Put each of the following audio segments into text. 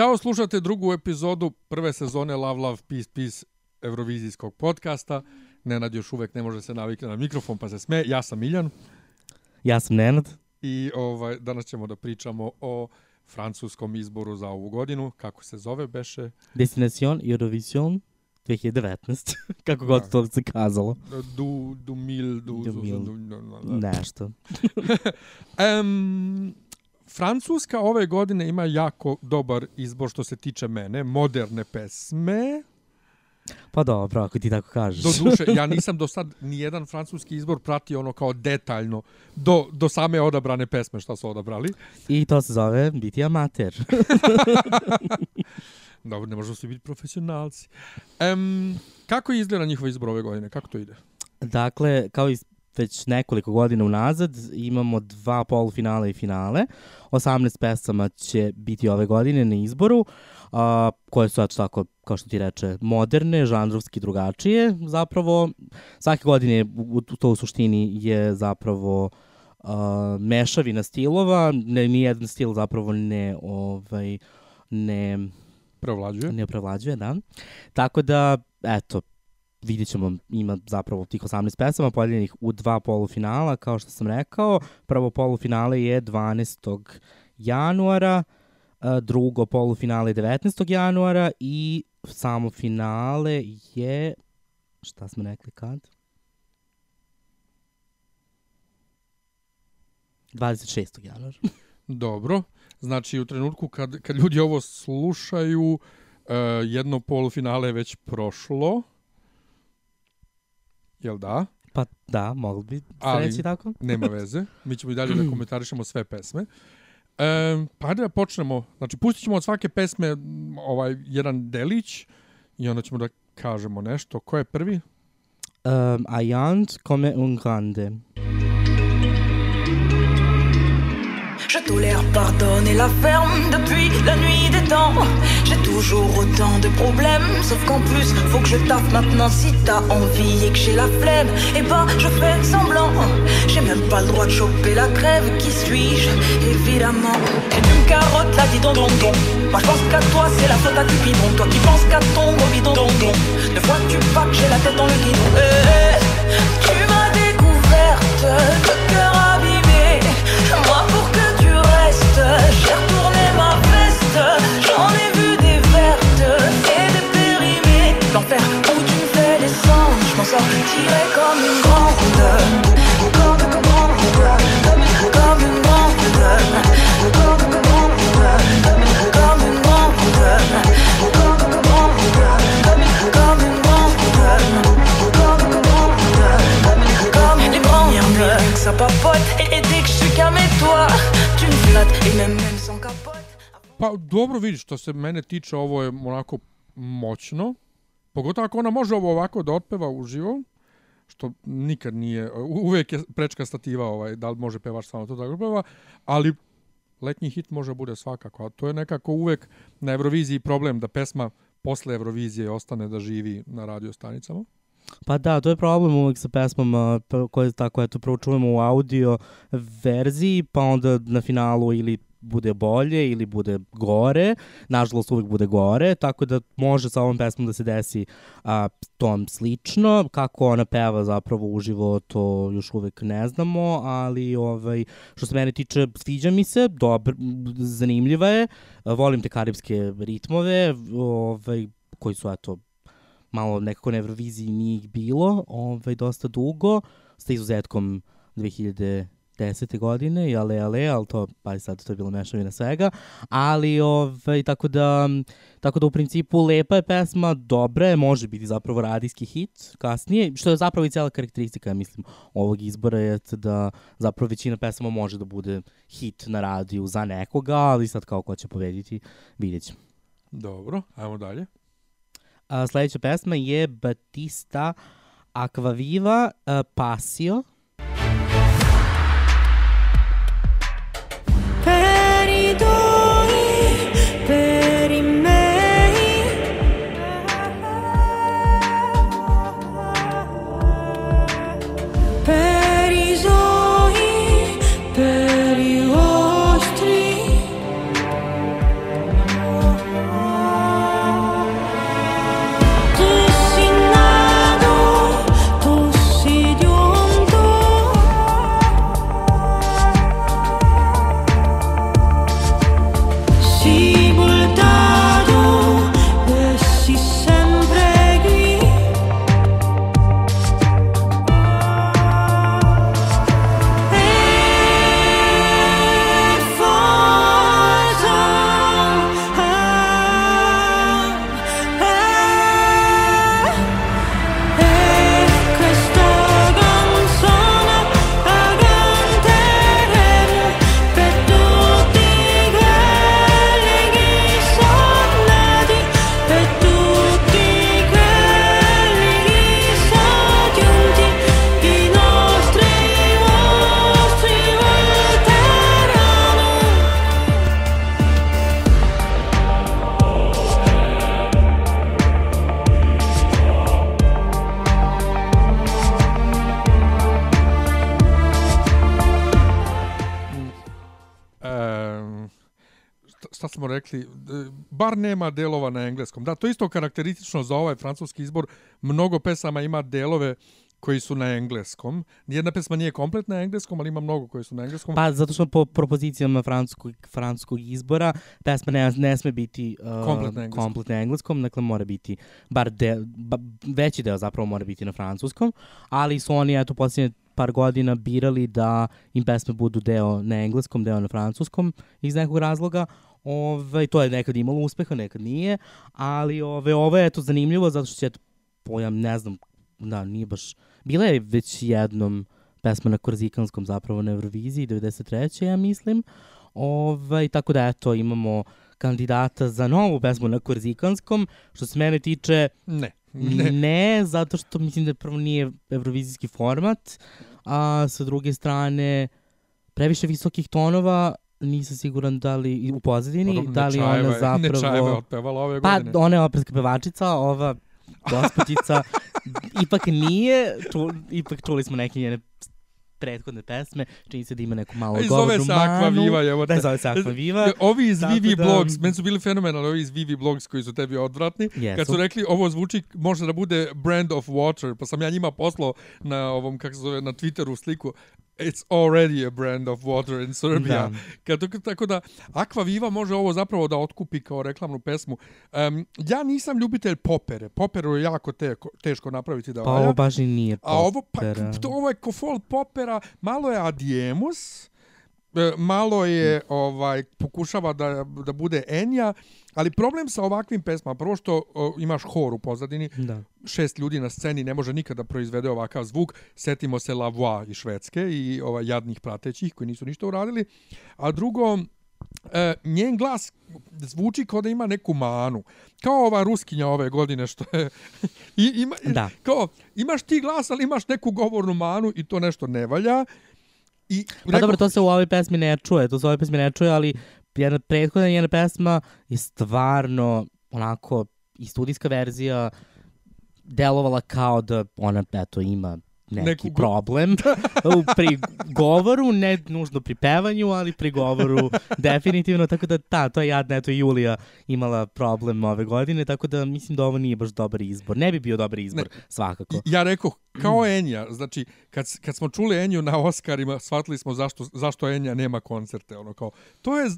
Ćao, slušate drugu epizodu prve sezone Love, Love, Peace, Peace Eurovizijskog podcasta. Nenad još uvek ne može se navikne na mikrofon pa se sme. Ja sam Miljan Ja sam Nenad. i ovaj, danas ćemo da pričamo o francuskom izboru za ovu godinu. Kako se zove, beše? Destination Eurovision 2019. Kako god Da. to se kazalo. Du, du mil, du... Du mil. Du, du, du, Nešto. Em, Francuska ove godine ima jako dobar izbor što se tiče mene. Moderne pesme. Pa dobro, ako ti tako kažeš. Do duše, ja nisam do sad ni jedan francuski izbor pratio ono kao detaljno do, do same odabrane pesme što su odabrali. I to se zove biti amater. Dobro, ne možemo svi biti profesionalci. Um, kako izgleda njihov izbor ove godine? Kako to ide? dakle, kao i već nekoliko godina unazad, imamo dva polufinale i finale. 18 pesama će biti ove godine na izboru, a, koje su, eto tako, kao što ti reče, moderne, žanrovski drugačije. Zapravo, svake godine u, to u suštini je zapravo uh, mešavina stilova, ne, nijedan stil zapravo ne, ovaj, ne, Preovlađuje? ne prevlađuje, da. Tako da, eto, vidjet ćemo, ima zapravo tih 18 pesama podeljenih u dva polufinala, kao što sam rekao. Prvo polufinale je 12. januara, a, drugo polufinale je 19. januara i samo finale je, šta smo rekli kad? 26. januara. Dobro. Znači, u trenutku kad, kad ljudi ovo slušaju, uh, jedno polufinale je već prošlo. Jel da? Pa da, mogli bi Ali- reći tako. Nema veze. Mi ćemo i dalje da komentarišemo sve pesme. E, pa da počnemo. Znači, pustit ćemo od svake pesme ovaj jedan delić i onda ćemo da kažemo nešto. Ko je prvi? Um, Ayant come un grande. Je tolère, pardonne et la ferme depuis la nuit des temps. J'ai toujours autant de problèmes, sauf qu'en plus, faut que je taffe maintenant. Si t'as envie et que j'ai la flemme, eh ben je fais semblant. J'ai même pas le droit de choper la crève, qui suis-je Évidemment? Et tu me carottes la dit don don don. Moi je pense qu'à toi, c'est la faute à Cupidon. Toi qui penses qu'à ton gros bidon don don. Ne vois-tu pas que j'ai la tête dans le guidon? Eh, Tu m'as découverte, le cœur abîmé. Pa dobro vidiš, što se mene tiče, ovo je onako moćno. Pogotovo ako ona može ovo ovako da otpeva uživo, što nikad nije, uvek je prečka stativa ovaj, da li može pevač samo to tako peva, ali letnji hit može bude svakako, a to je nekako uvek na Euroviziji problem da pesma posle Eurovizije ostane da živi na radio stanicama. Pa da, to je problem uvek sa pesmama koje tako eto proučujemo u audio verziji, pa onda na finalu ili bude bolje ili bude gore, nažalost uvek bude gore, tako da može sa ovom pesmom da se desi a, tom slično, kako ona peva zapravo uživo to još uvek ne znamo, ali ovaj, što se mene tiče sviđa mi se, dobro, zanimljiva je, a, volim te karibske ritmove, ovaj, koji su eto malo nekako na Euroviziji nije ih bilo ovaj, dosta dugo, sa izuzetkom 2000 10. godine i ale, ale, ali to, pa sad to je bilo mešavina svega, ali ovaj, tako, da, tako da u principu lepa je pesma, dobra je, može biti zapravo radijski hit kasnije, što je zapravo i cijela karakteristika, mislim, ovog izbora je da zapravo većina pesama može da bude hit na radiju za nekoga, ali sad kao ko će povediti, vidjet ćemo. Dobro, ajmo dalje. A, sledeća pesma je Batista Aquaviva uh, e, Pasio, Bar nema delova na engleskom. Da, to je isto karakteristično za ovaj francuski izbor. Mnogo pesama ima delove koji su na engleskom. Nijedna pesma nije komplet na engleskom, ali ima mnogo koji su na engleskom. Pa zato što po propozicijama francuskog, francuskog izbora pesma ne, ne sme biti uh, Komplet na engleskom. komplet na engleskom, dakle mora biti, bar de, ba, veći deo zapravo mora biti na francuskom, ali su oni eto posljednje par godina birali da im pesme budu deo na engleskom, deo na francuskom iz nekog razloga. Ove, to je nekad imalo uspeha, nekad nije, ali ove, ovo je eto zanimljivo zato što će eto, pojam, ne znam, da, nije baš... Bila je već jednom pesma na korzikanskom zapravo na Euroviziji 93. ja mislim. Ovaj, tako da eto imamo kandidata za novu pesmu na korzikanskom. Što se mene tiče, Ne. ne, Ne. ne zato što mislim da prvo nije evrovizijski format, a sa druge strane previše visokih tonova, nisam siguran da li u pozadini, Dobro, da li Nečajeva ona zapravo... Nečajeva je otpevala ove Pa, godine. ona je operska pevačica, ova gospođica ipak nije, ču, ipak čuli smo neke njene prethodne pesme, čini se da ima neku malo govornu manu. Viva, evo te. Da, zove se Aqua Viva. E, Ovi iz Vivi da- Blogs, meni su bili fenomenalni ovi iz Vivi Blogs koji su tebi odvratni. Jesu. Kad su rekli ovo zvuči, može da bude brand of water, pa sam ja njima poslao na ovom, kako se zove, na Twitteru sliku It's already a brand of water in Serbia. Da. Kad, tako da, Aqua Viva može ovo zapravo da otkupi kao reklamnu pesmu. Um, ja nisam ljubitelj popere. Poperu je jako teko, teško napraviti da Pa valja. ovo baš i nije A ovo, pa, popera. to, ovo je ko folk popera, malo je Adiemus, e, malo je ovaj pokušava da da bude Enja, ali problem sa ovakvim pesmama, prvo što o, imaš hor u pozadini, Da. šest ljudi na sceni ne može nikada proizvede ovakav zvuk. Setimo se La Voix iz Švedske i ovaj jadnih pratećih koji nisu ništa uradili. A drugo, e, njen glas zvuči kao da ima neku manu. Kao ova ruskinja ove godine što je... I, ima, Da. Kao, imaš ti glas, ali imaš neku govornu manu i to nešto ne valja. I Pa dobro, to se u ovoj pesmi ne čuje, to se u ovoj pesmi ne čuje, ali jedna prethodna njena pesma je stvarno onako i studijska verzija delovala kao da ona eto ima neki Neku problem u pri govoru, ne nužno pri pevanju, ali pri govoru definitivno, tako da ta, to je jadna, eto Julija imala problem ove godine, tako da mislim da ovo nije baš dobar izbor. Ne bi bio dobar izbor, svakako. I- Ja rekao, kao Enja, znači, kad, kad smo čuli Enju na Oscarima, shvatili smo zašto, zašto Enja nema koncerte, ono kao, to je,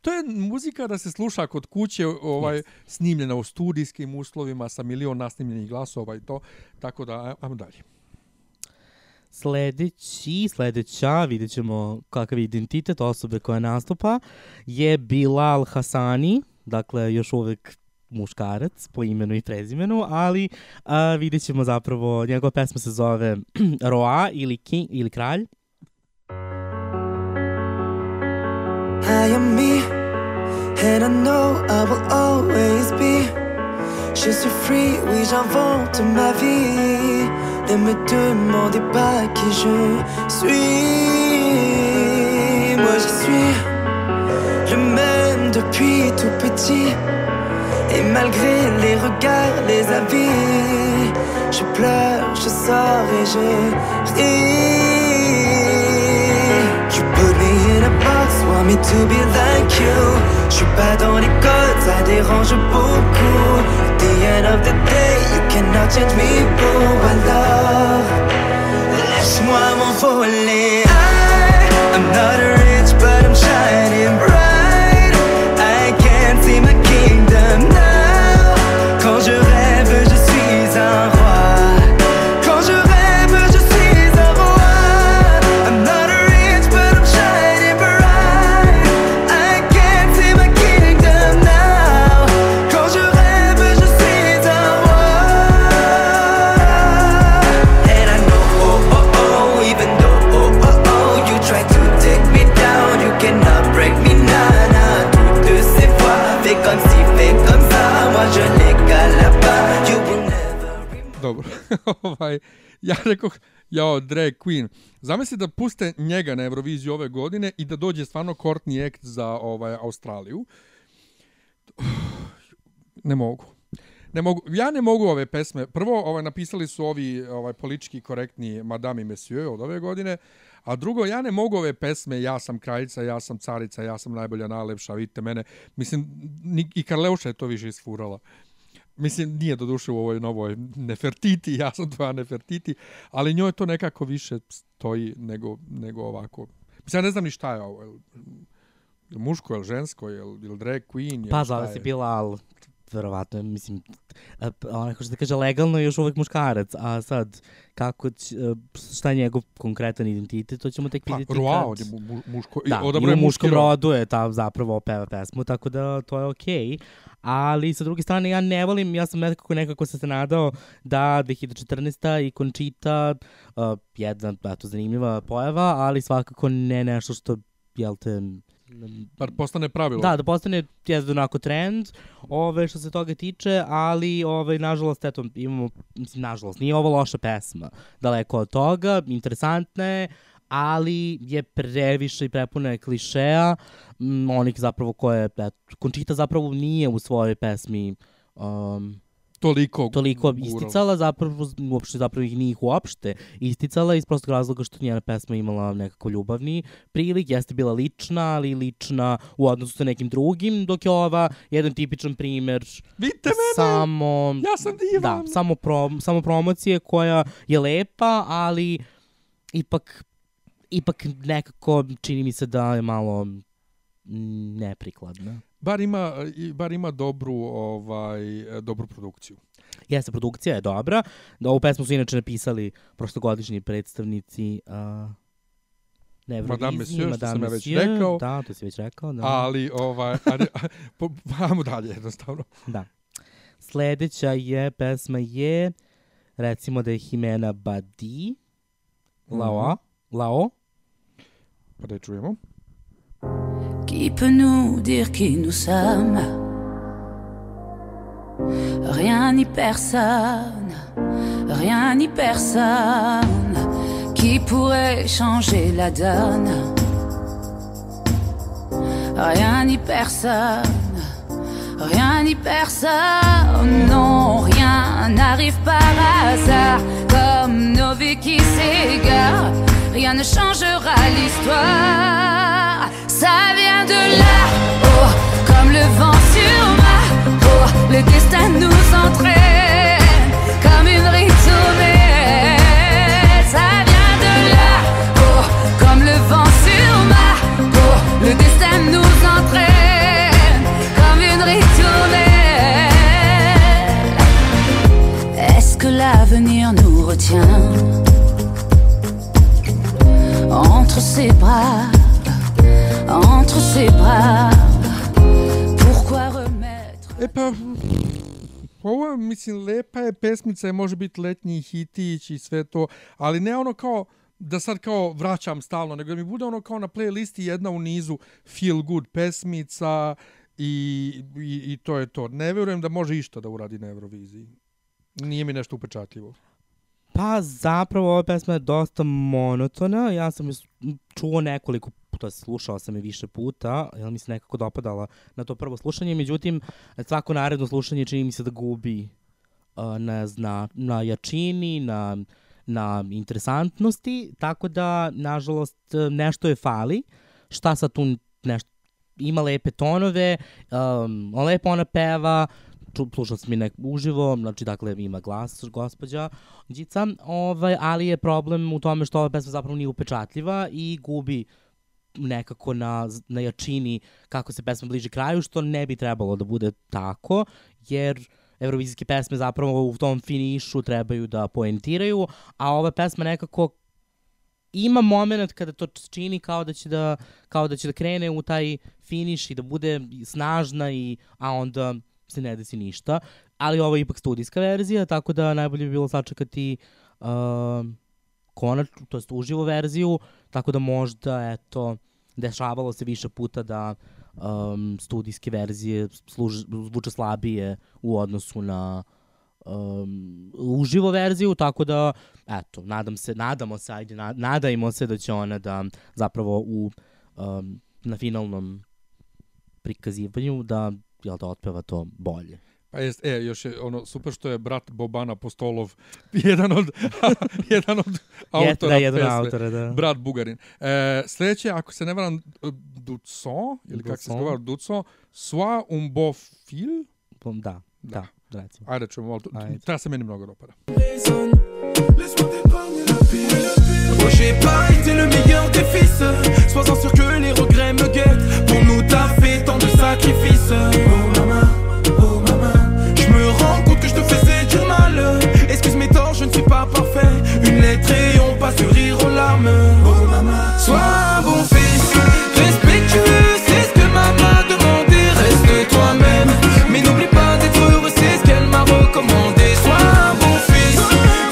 to je muzika da se sluša kod kuće, ovaj, snimljena u studijskim uslovima, sa milion nasnimljenih glasova i to, tako da, ajmo dalje. Sledeći, sledeća, vidjet ćemo kakav je identitet osobe koja nastupa, je Bilal Hasani, dakle još uvek muškarac po imenu i prezimenu, ali a, vidjet ćemo zapravo, njegova pesma se zove Roa ili King ili Kralj. I am me, and I know I will always be. Je suis free, oui, j'invente ma vie. Ne me demandez pas qui je suis. Moi, je suis le même depuis tout petit. Et malgré les regards, les avis, je pleure, je sors et je ris. You put me in a box, want me to be like you. Je suis pas dans les codes, ça dérange beaucoup. The end of the day, you cannot change me, boo. Alors, laisse-moi m'envoler. I, I'm not rich, but I'm shining bright. ovaj, ja rekoh, jao, drag queen. Zamisli da puste njega na Euroviziju ove godine i da dođe stvarno Courtney Act za ovaj, Australiju. Ne mogu. Ne mogu. Ja ne mogu ove pesme. Prvo, ovaj, napisali su ovi ovaj, politički korektni Madame i Monsieur od ove godine, a drugo, ja ne mogu ove pesme Ja sam kraljica, ja sam carica, ja sam najbolja najlepša, vidite mene. Mislim, i Karleuša je to više isfurala. Mislim, nije do duše u ovoj novoj Nefertiti, ja sam tvoja Nefertiti, ali njoj to nekako više stoji nego, nego ovako. Mislim, ja ne znam ni šta je ovo. Jel, jel muško, jel žensko, jel, jel drag queen, jel Pa šta zove je? Verovatno, mislim, a, p- ona kako se da kaže legalno je još uvek muškarac, a sad kako će, e, šta je njegov konkretan identitet, to ćemo tek Pa, vidjeti Roa, kad... on je mu, mu, muško, Da, i u muškom rod. rodu je ta zapravo peva pesmu, tako da to je okej. Ali sa druge strane ja ne volim, ja sam nekako nekako sam se nadao da 2014. i Conchita uh, jedna eto, zanimljiva pojava, ali svakako ne nešto što jel te Bar postane pravilo. Da, da postane jezda onako trend, ove, što se toga tiče, ali ove, nažalost, eto, imamo, mislim, nažalost, nije ovo loša pesma, daleko od toga, interesantna je, ali je previše i prepuna klišeja, onih zapravo koje, eto, Conchita zapravo nije u svojoj pesmi um, Toliko, toliko isticala, zapravo, uopšte zapravo ih nije ih uopšte isticala iz prostog razloga što njena pesma imala nekako ljubavni prilik, jeste bila lična, ali lična u odnosu sa nekim drugim, dok je ova jedan tipičan primer Vidite mene! samo... Ja sam divan! Da, samo, pro, samo promocije koja je lepa, ali ipak, ipak nekako čini mi se da je malo neprikladna. Bar ima, bar ima dobru, ovaj, dobru produkciju. Jeste, produkcija je dobra. Da, ovu pesmu su inače napisali prošlogodišnji predstavnici uh, na Euroviziji. Madame Monsieur, što sam ja već Monsieur. rekao. Da, to si već rekao. Da. Ali, ovaj, ali, po, vamo dalje, jednostavno. da. Sledeća je, pesma je, recimo da je Jimena Badi, Lao, Lao, Pa da je čujemo. Qui peut nous dire qui nous sommes Rien ni personne, rien ni personne qui pourrait changer la donne. Rien ni personne, rien ni personne, non, rien n'arrive par hasard, comme nos vies qui s'égarent, rien ne changera l'histoire. Ça vient de là, oh, comme le vent sur ma peau, le destin nous entraîne comme une ritournelle. Ça vient de là, oh, comme le vent sur ma peau, le destin nous entraîne comme une ritournelle. Est-ce que l'avenir nous retient entre ses bras, entre ses bras. Pourquoi remettre E pa, ovo je, mislim, lepa je pesmica, i može biti letnji hitić i sve to, ali ne ono kao da sad kao vraćam stalno, nego da mi bude ono kao na playlisti jedna u nizu feel good pesmica i, i, i to je to. Ne vjerujem da može išta da uradi na Euroviziji. Nije mi nešto upečatljivo. Pa zapravo ova pesma je dosta monotona. Ja sam je čuo nekoliko puta, slušao sam je više puta, jer mi se nekako dopadala na to prvo slušanje. Međutim, svako naredno slušanje čini mi se da gubi uh, na, na jačini, na, na interesantnosti, tako da, nažalost, nešto je fali. Šta sad tu nešto ima lepe tonove, um, lepo ona peva, slušao sam i nek uživo, znači dakle ima glas gospođa Đica, ovaj, ali je problem u tome što ova pesma zapravo nije upečatljiva i gubi nekako na, na jačini kako se pesma bliži kraju, što ne bi trebalo da bude tako, jer evrovizijske pesme zapravo u tom finišu trebaju da poentiraju, a ova pesma nekako ima moment kada to čini kao da će da kao da će da krene u taj finiš i da bude snažna i a onda se ne desi ništa. Ali ovo je ipak studijska verzija, tako da najbolje bi bilo sačekati uh, konač, to jest uživo verziju, tako da možda, eto, dešavalo se više puta da um, studijske verzije zvuče slabije u odnosu na um, uživo verziju, tako da, eto, nadam se, nadamo se, ajde, na, nadajmo se da će ona da zapravo u, um, na finalnom prikazivanju da, jel da, otpeva to bolje. Pa jest, e, još je ono super što je brat Boban Apostolov, jedan od, jedan od autora Jeste da, jedan pesme. autora, da. Brat Bugarin. E, sljedeće, ako se ne varam, Ducon, ili kako se zgovara Ducon, Soi un beau fil? Da, da, da, recimo. Ajde, čujemo, malo, ta se meni mnogo dopada. J'ai pas été le meilleur des fils. Sois-en sûr que les regrets me guettent. Pour nous, t'as fait tant de sacrifices. Oh maman, Oh maman, sois un bon fils. Respectueux, c'est ce que maman a demandé. Reste toi-même. Mais n'oublie pas d'être heureux, c'est ce qu'elle m'a recommandé. Sois un bon fils.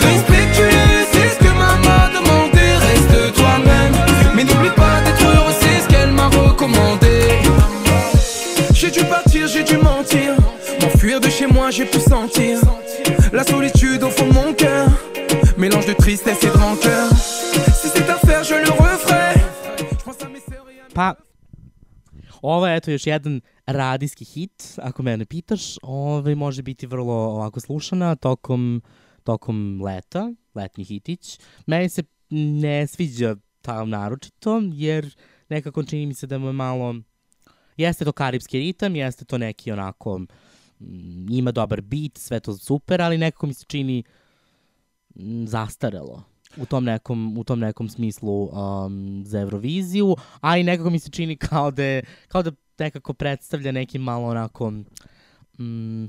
Respectueux, c'est ce que maman a demandé. Reste toi-même. Mais n'oublie pas d'être heureux, c'est ce qu'elle m'a recommandé. J'ai dû partir, j'ai dû mentir. M'enfuir de chez moi, j'ai pu sentir la solitude au fond de mon cœur. Mélange de tristesse et de rancœur. Pa, ovo je eto još jedan radijski hit, ako mene pitaš. Ovo može biti vrlo ovako slušana tokom, tokom leta, letnji hitić. Meni se ne sviđa ta naročito, jer nekako čini mi se da mu je malo... Jeste to karibski ritam, jeste to neki onako... Ima dobar beat, sve to super, ali nekako mi se čini zastarelo u tom nekom, u tom nekom smislu um, za Euroviziju, a i nekako mi se čini kao da, je, kao da nekako predstavlja neki malo onako mm,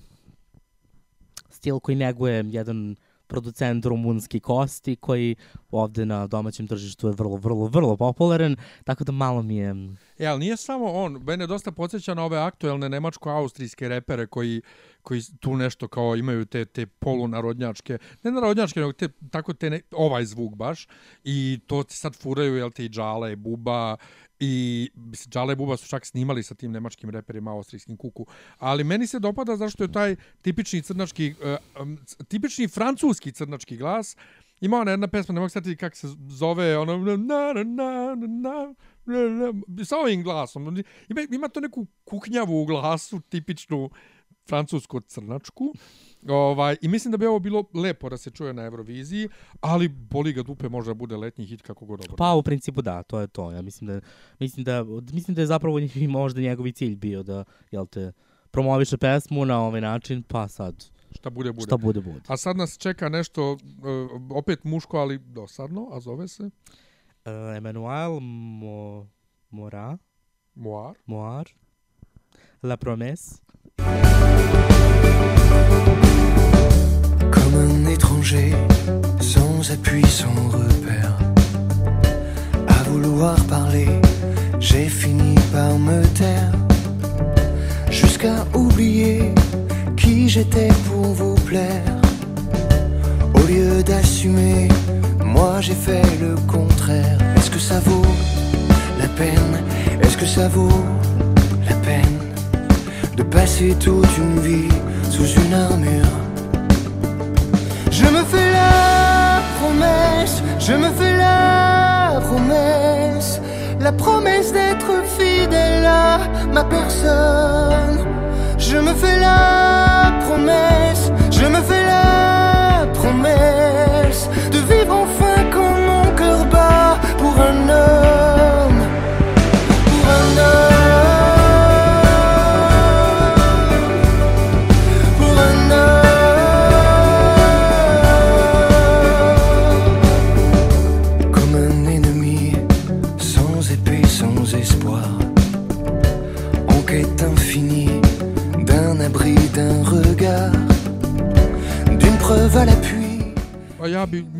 stil koji neguje jedan producent rumunski kosti koji ovde na domaćem tržištu je vrlo, vrlo, vrlo popularan, tako da malo mi je... E, ali nije samo on, mene dosta podsjeća na ove aktuelne nemačko-austrijske repere koji, koji tu nešto kao imaju te, te polunarodnjačke, ne narodnjačke, nego te, tako te ne, ovaj zvuk baš, i to ti sad furaju, jel te i Džale, i Buba, i mislim, Džale i Buba su čak snimali sa tim nemačkim reperima austrijskim kuku, ali meni se dopada zašto je taj tipični crnački, uh, c- tipični francuski crnački glas, Ima ona jedna pesma, ne mogu setiti kako se zove, ono, na, na, na, na, na, na, sa ovim glasom. Ima, ima to neku kuknjavu u glasu, tipičnu francusko-crnačku. Ovaj, I mislim da bi ovo bilo lepo da se čuje na Euroviziji, ali boli ga dupe možda bude letnji hit kako god dobro. Pa u principu da, to je to. Ja mislim da, mislim da, mislim da je zapravo možda njegovi cilj bio da, jel te, promoviše pesmu na ovaj način, pa sad, Šta bude, bude. šta bude, bude. A sad nas čeka nešto, uh, opet muško, ali dosadno, a zove se Uh, Emmanuel Mo, Mora, Moar. Moar, La Promesse. étranger, sans appui, sans repère. À vouloir parler, j'ai fini par me taire. Jusqu'à oublier qui j'étais pour vous plaire. Au lieu d'assumer, moi j'ai fait le contraire. Est-ce que ça vaut la peine? Est-ce que ça vaut la peine de passer toute une vie sous une armure je me fais la promesse, je me fais la promesse, la promesse d'être fidèle à ma personne. Je me fais la promesse, je me fais la promesse de vivre enfin quand mon cœur bat pour un homme,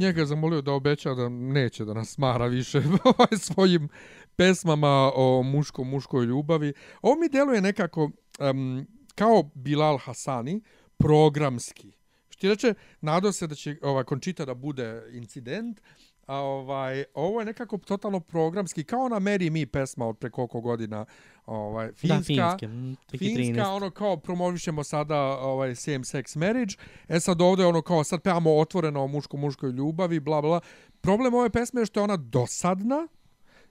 njega zamolio da obeća da neće da nas smara više ovaj, svojim pesmama o muško-muškoj ljubavi. Ovo mi deluje nekako um, kao Bilal Hasani, programski. Što ti reče, nadao se da će ovaj, Končita da bude incident, a ovaj, ovo je nekako totalno programski, kao ona Mary Me pesma od pre koliko godina, ovaj, finska. Da, finske. 2013. Finska, ono kao promovišemo sada ovaj same sex marriage. E sad ovde ono kao sad pevamo otvoreno o muško-muškoj ljubavi, bla bla. Problem ove pesme je što je ona dosadna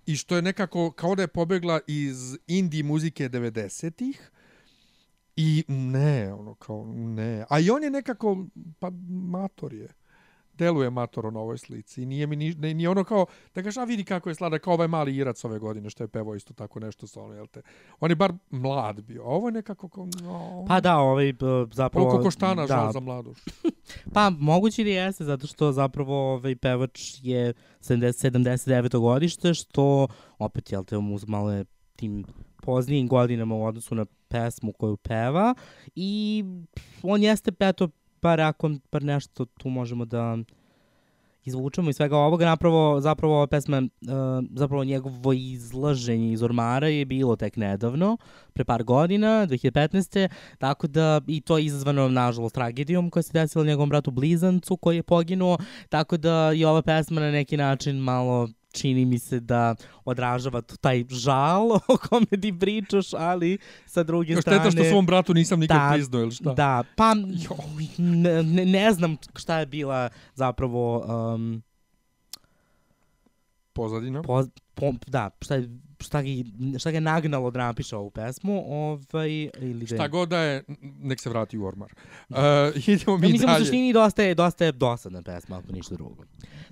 i što je nekako kao da je pobegla iz indie muzike 90-ih. I ne, ono kao ne. A i on je nekako, pa mator je. Deluje mator na ovoj slici. I nije mi ni, ne, ni ono kao, da kažeš, a vidi kako je sladak, kao ovaj mali Irac ove godine, što je pevao isto tako nešto sa ono, jel te? On je bar mlad bio. A ovo je nekako kao, no, Pa da, ovaj, b- zapravo... Koliko koštana da, žal za mladost. Pa moguće da jeste, zato što zapravo ovaj pevač je 70, 79. godište, što opet, jel te, mu malo je tim poznijim godinama u odnosu na pesmu koju peva i on jeste, eto, bar ako bar nešto tu možemo da izvučemo iz svega ovoga, napravo, zapravo ova pesma, uh, zapravo njegovo izlaženje iz ormara je bilo tek nedavno, pre par godina, 2015. Tako da i to je izazvano, nažalost, tragedijom koja se desila njegovom bratu Blizancu koji je poginuo, tako da i ova pesma na neki način malo čini mi se da odražava taj žal o kome ti pričaš, ali sa druge Još strane... šteta što svom bratu nisam nikad Da, priznao, ili šta? Da, pa ne, ne, ne znam šta je bila zapravo um, Pozadina. po, po, da, šta, je, šta, ga, šta ga je nagnalo da napiše ovu pesmu, ovaj, ili da je- Šta god da je, nek se vrati u ormar. Uh, idemo mi Ja mislim u dalje. suštini dosta je, dosta je dosadna pesma, ako ništa drugo.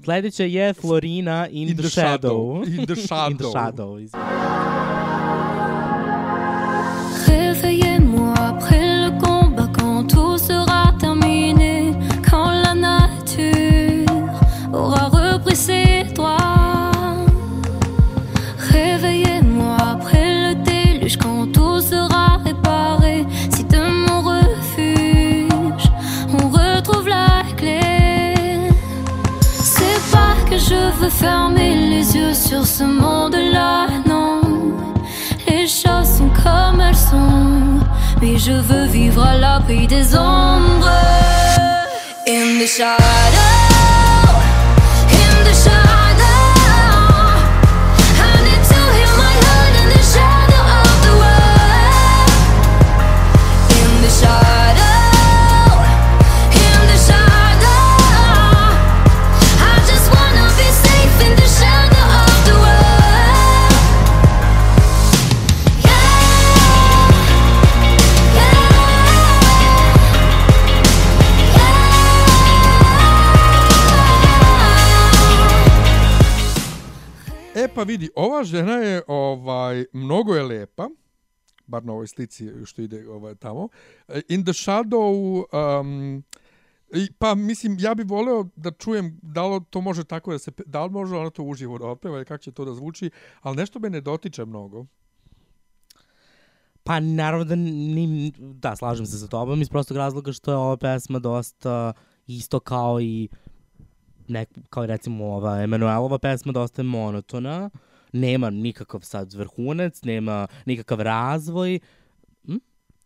Sledeća je Florina In, In the, the Shadow. Shadow. In the In the Shadow. Shadow. Ce monde-là, non. Les choses sont comme elles sont, mais je veux vivre à l'abri des ombres. In the shadow, vidi, ova žena je ovaj mnogo je lepa, bar na ovoj slici što ide ovaj tamo. In the Shadow um, pa mislim ja bih voleo da čujem da li to može tako da se da li može ona to uživo da otpeva i kako će to da zvuči, ali nešto me ne dotiče mnogo. Pa naravno da ni, da, slažem se sa tobom iz prostog razloga što je ova pesma dosta isto kao i nek, kao recimo ova Emanuelova pesma dosta je monotona, nema nikakav sad vrhunac, nema nikakav razvoj. Hm?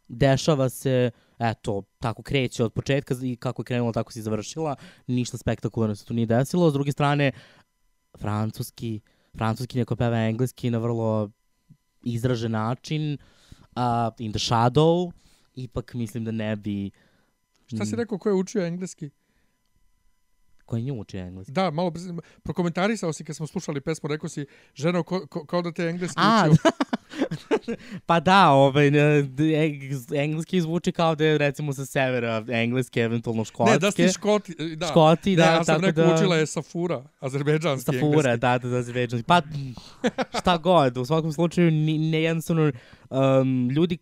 dešava se, eto, tako kreće od početka i kako je krenula, tako se i završila. Ništa spektakularno se tu nije desilo. S druge strane, francuski, francuski neko peva engleski na vrlo izražen način, uh, in the shadow, ipak mislim da ne bi... Šta si rekao ko je učio engleski? Koji nju uči engleski? Da, malo pre- prokomentarisao si kad smo slušali pesmu, rekao si, ženo, ko, ko, kao da te engleski A, učio. pa da, ovaj, ne, engleski zvuči kao da je recimo sa severa engleske, eventualno škotske. Ne, da si škoti, da. Škoti, da, ja sam rekao, da- učila je Safura, azerbejdžanski Safura, engleski. da, da, da, azerbejdžanski. Pa, šta god, u svakom slučaju, ni, ne jednostavno, um, ljudi,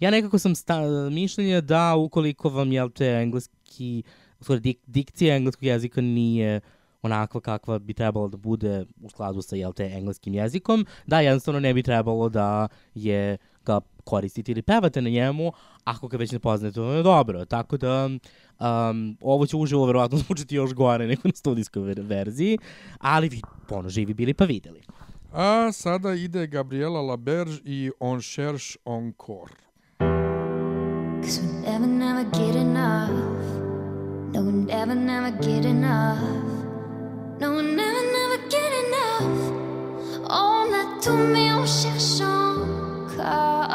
ja nekako sam sta, mišljenja da ukoliko vam, jel te, engleski, u stvari, dik, dikcija engleskog jezika nije onakva kakva bi trebalo da bude u skladu sa, jel te, engleskim jezikom, da jednostavno ne bi trebalo da je ga koristite ili pevate na njemu, ako ga već ne poznate, to je dobro. Tako da, um, ovo će uživo verovatno zvučiti još gore nego na studijskoj ver- verziji, ali vi, ono, živi bili pa videli. A sada ide Gabriela Laberge i On cherche encore. Cause we never, never get enough. No, we never, never get enough. No, we never, never get enough. On a tout mis en cherchant encore.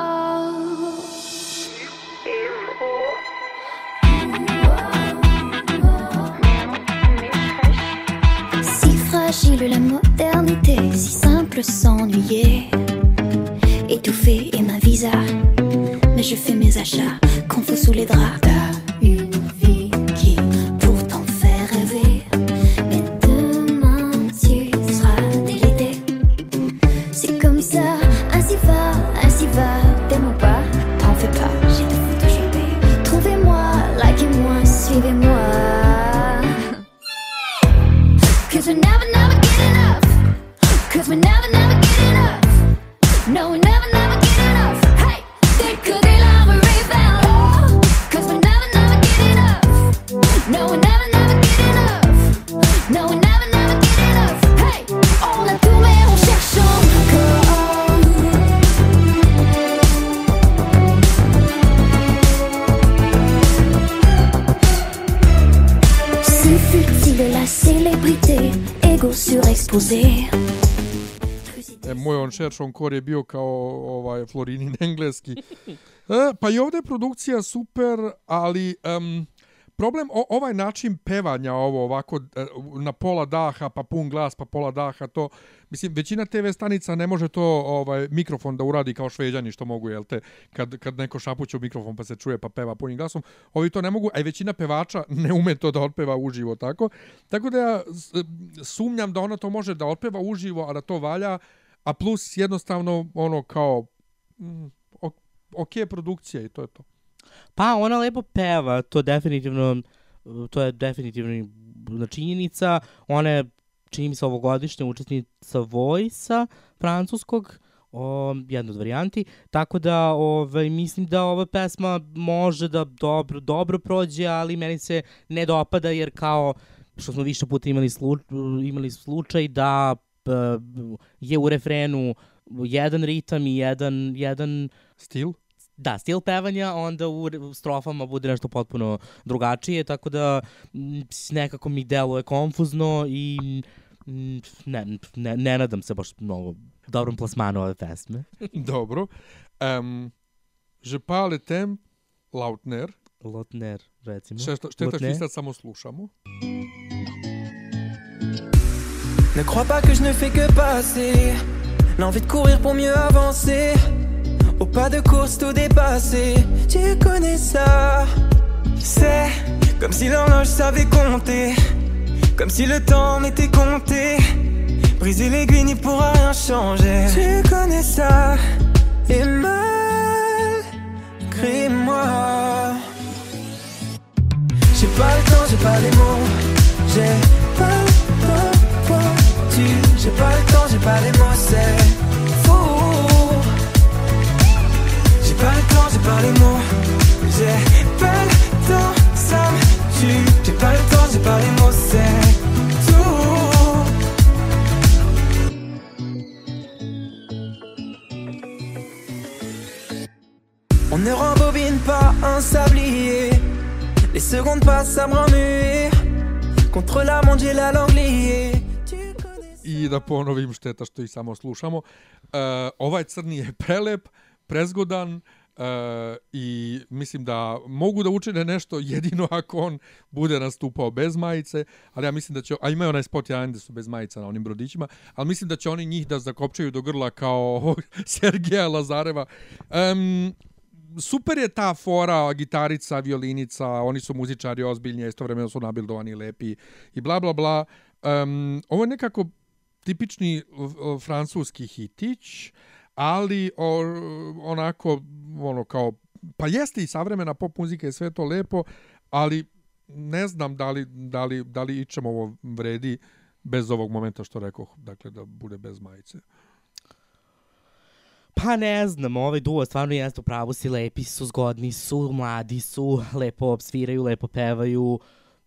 Si fragile la modernité, si simple s'ennuyer. Étouffée et ma visa mais je fais mes achats confus sous les draps. Une vie cherche encore je bio kao ovaj Florinin engleski. E, pa i ovde je produkcija super, ali um, problem, o, ovaj način pevanja ovo ovako e, na pola daha, pa pun glas, pa pola daha, to, mislim, većina TV stanica ne može to ovaj mikrofon da uradi kao šveđani što mogu, jel te, kad, kad neko šapuće u mikrofon pa se čuje pa peva punim glasom, ovi to ne mogu, a i većina pevača ne ume to da otpeva uživo tako. Tako da ja sumnjam da ona to može da otpeva uživo, a da to valja, a plus jednostavno ono kao mm, ok je produkcija i to je to. Pa ona lepo peva, to definitivno, to je definitivno na činjenica. Ona je, čini mi se, ovogodišnja učesnica Voice-a francuskog, o, jedna od varijanti, tako da ovaj, mislim da ova pesma može da dobro, dobro prođe, ali meni se ne dopada jer kao što smo više puta imali, slu, imali slučaj da je u refrenu jedan ritam i jedan, jedan Stil? da, stil pevanja, onda u strofama bude nešto potpuno drugačije, tako da nekako mi deluje konfuzno i m, ne, ne, ne nadam se baš mnogo dobrom plasmanu ove pesme. Dobro. Um, je pas le temps, Lautner. Lotner, recimo. Šteta, što Lautner. sad samo slušamo. Ne crois pas que je ne fais que passer. L'envie de courir pour mieux avancer. Au pas de course tout dépassé. Tu connais ça. C'est comme si l'horloge savait compter. Comme si le temps m'était compté. Briser l'aiguille n'y pourra rien changer. Tu connais ça. Et malgré-moi. J'ai pas le temps, j'ai pas les mots. J'ai pas le. J'ai pas le temps, j'ai pas les mots, c'est fou. J'ai pas le temps, j'ai pas les mots. J'ai pas le temps, ça me tue. J'ai pas le temps, j'ai pas les mots, c'est tout. On ne rembourse secondes passent à me. Contre la j'ai la langue. I da ponovim šteta što ih samo slušamo. Uh, ovaj crni je prelep, prezgodan uh, i mislim da mogu da učine nešto jedino ako on bude nastupao bez majice, ali ja mislim da će, a imaju onaj spot jedan da su bez majica na onim brodićima, ali mislim da će oni njih da zakopčaju do grla kao Sergeja Lazareva. Um, super je ta fora, gitarica, violinica, oni su muzičari ozbiljni, istovremeno su nabildovani lepi i bla bla bla. Um, ovo je nekako tipični francuski hitić, ali onako ono kao pa jeste i savremena pop muzika je sve to lepo, ali ne znam da li, da li, da li ičem ovo vredi bez ovog momenta što rekoh, dakle da bude bez majice. Pa ne znam, ovaj duo stvarno jeste u pravu si, lepi su, zgodni su, mladi su, lepo sviraju, lepo pevaju,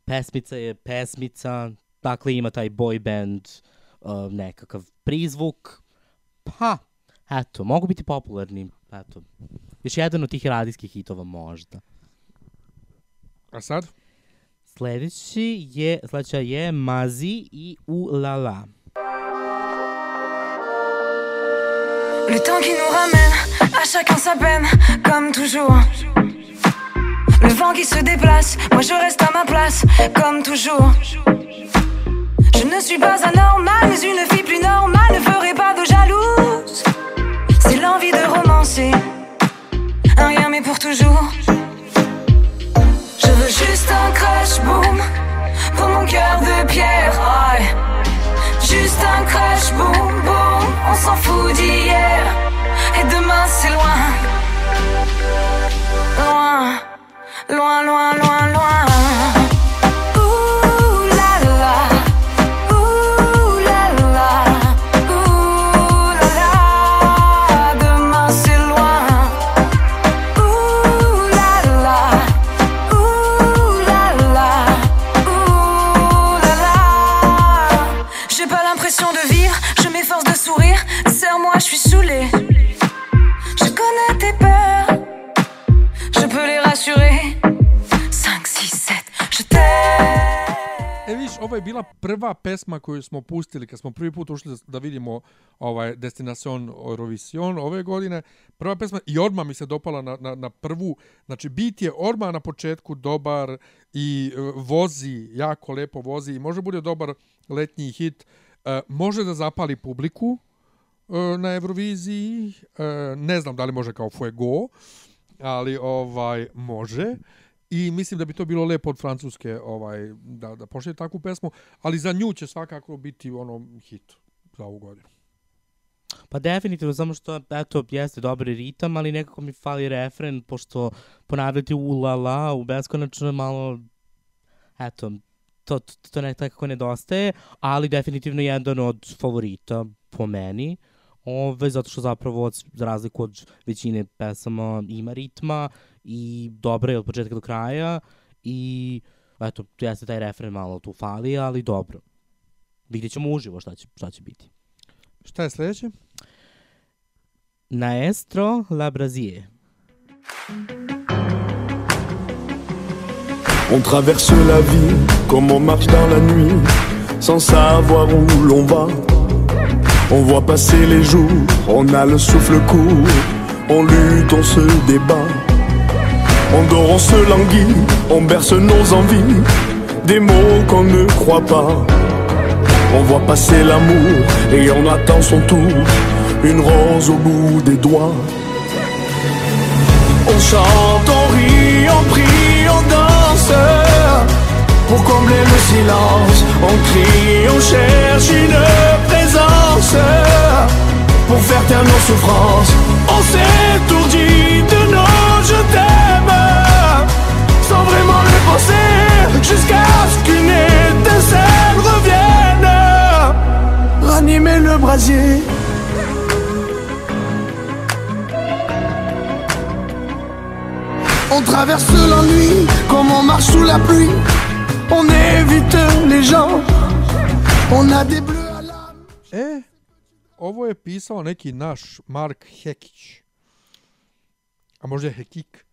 pesmica je pesmica, dakle ima taj boy band uh, nekakav prizvuk, pa, eto, mogu biti popularni, eto, još jedan od tih radijskih hitova možda. A sad? Sledeći je, sledeća je Mazi i Ulala. Le temps qui nous ramène à chacun sa peine, comme toujours. Le vent qui se déplace, moi je reste à ma place, comme toujours. Je ne suis pas anormale, mais une fille plus normale ne ferait pas de jalouse. C'est l'envie de romancer, un rien mais pour toujours. Je veux juste un crash boom pour mon cœur de pierre. Juste un crash boom boom, on s'en fout d'hier. Et demain c'est loin. Loin, loin, loin, loin, loin. Bila prva pesma koju smo pustili kad smo prvi put ušli da- vidimo ovaj Destination Eurovision ove godine. Prva pesma i odmah mi se dopala na, na, na prvu. Znači, bit je odmah na početku dobar i e, vozi, jako lepo vozi i može bude dobar letnji hit. E, može da zapali publiku e, na Euroviziji. E, ne znam da li može kao Fuego, ali ovaj može i mislim da bi to bilo lepo od Francuske ovaj da da pošalje takvu pesmu, ali za nju će svakako biti ono hit za ovu godinu. Pa definitivno, samo što, eto, jeste dobri ritam, ali nekako mi fali refren, pošto ponavljati u la la, u beskonačno malo, eto, to, to, to ne, nekako nedostaje, ali definitivno jedan od favorita po meni. Ove, zato što zapravo, od, za razliku od većine pesama, ima ritma i dobra je od početka do kraja i eto, jeste taj refren malo tu fali, ali dobro. Vidjet ćemo uživo šta će, šta će biti. Šta je sledeće? Maestro La Brasier. On traverse la vie comme on marche dans la nuit, sans savoir où l'on va. On voit passer les jours, on a le souffle court, on lutte, on se débat. On dort, on se languit, on berce nos envies, des mots qu'on ne croit pas. On voit passer l'amour et on attend son tour, une rose au bout des doigts. On chante, on rit, on prie, on danse. Pour combler le silence On crie, on cherche une présence. Pour faire taire nos souffrances On s'étourdit de nos je t'aime Jusqu'à ce qu'une étincelle revienne Ranimer le brasier On traverse l'ennui comme on marche sous la pluie. On évite les gens. On a des bleus à l'âme. E, ovo je pisao neki naš Mark Hekić. A možda Hekik?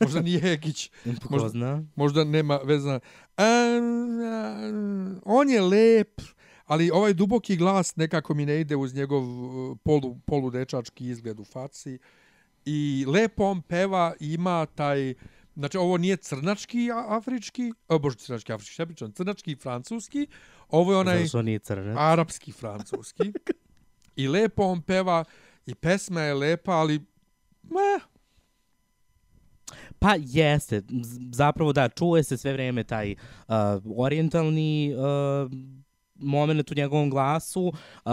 Možda nije Hekić. Možda- zna? Možda nema vezana. Um, on je lep, ali ovaj duboki glas nekako mi ne ide uz njegov uh, polu, poludečački izgled u faci. I lepo on peva, ima taj... Znači, ovo nije crnački a- afrički, o bože, crnački afrički, šta pričam, crnački i francuski, ovo je onaj Zato što nije crnac. arapski francuski. I lepo on peva, i pesma je lepa, ali... Meh, Pa jeste, zapravo da, čuje se sve vreme taj uh, orientalni uh, moment u njegovom glasu. Uh,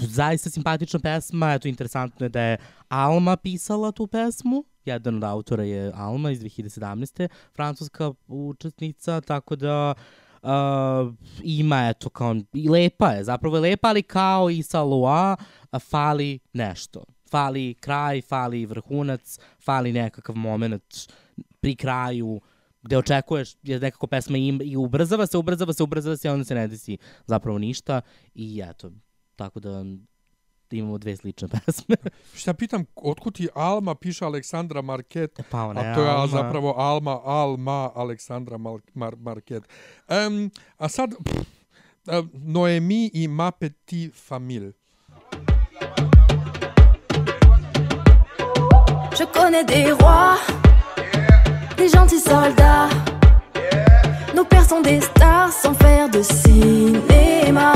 zaista simpatična pesma, eto interesantno je da je Alma pisala tu pesmu. Jedan od autora je Alma iz 2017. francuska učesnica, tako da uh, ima, eto, kao, i lepa je, zapravo je lepa, ali kao i sa Loa, fali nešto. Fali kraj, fali vrhunac, fali nekakav moment pri kraju gde očekuješ, jer nekako pesma im, i ubrzava se, ubrzava se, ubrzava se, a onda se ne desi zapravo ništa i eto, tako da imamo dve slične pesme. šta pitam, otkud ti Alma piše Aleksandra Market, Pa ona je A to je Alma. zapravo Alma, Alma, Aleksandra Mal, Mar, Market. Um, a sad, pff, uh, Noemi i Ma Petit Famille. Je connais des rois, des gentils soldats. Nos pères sont des stars sans faire de cinéma.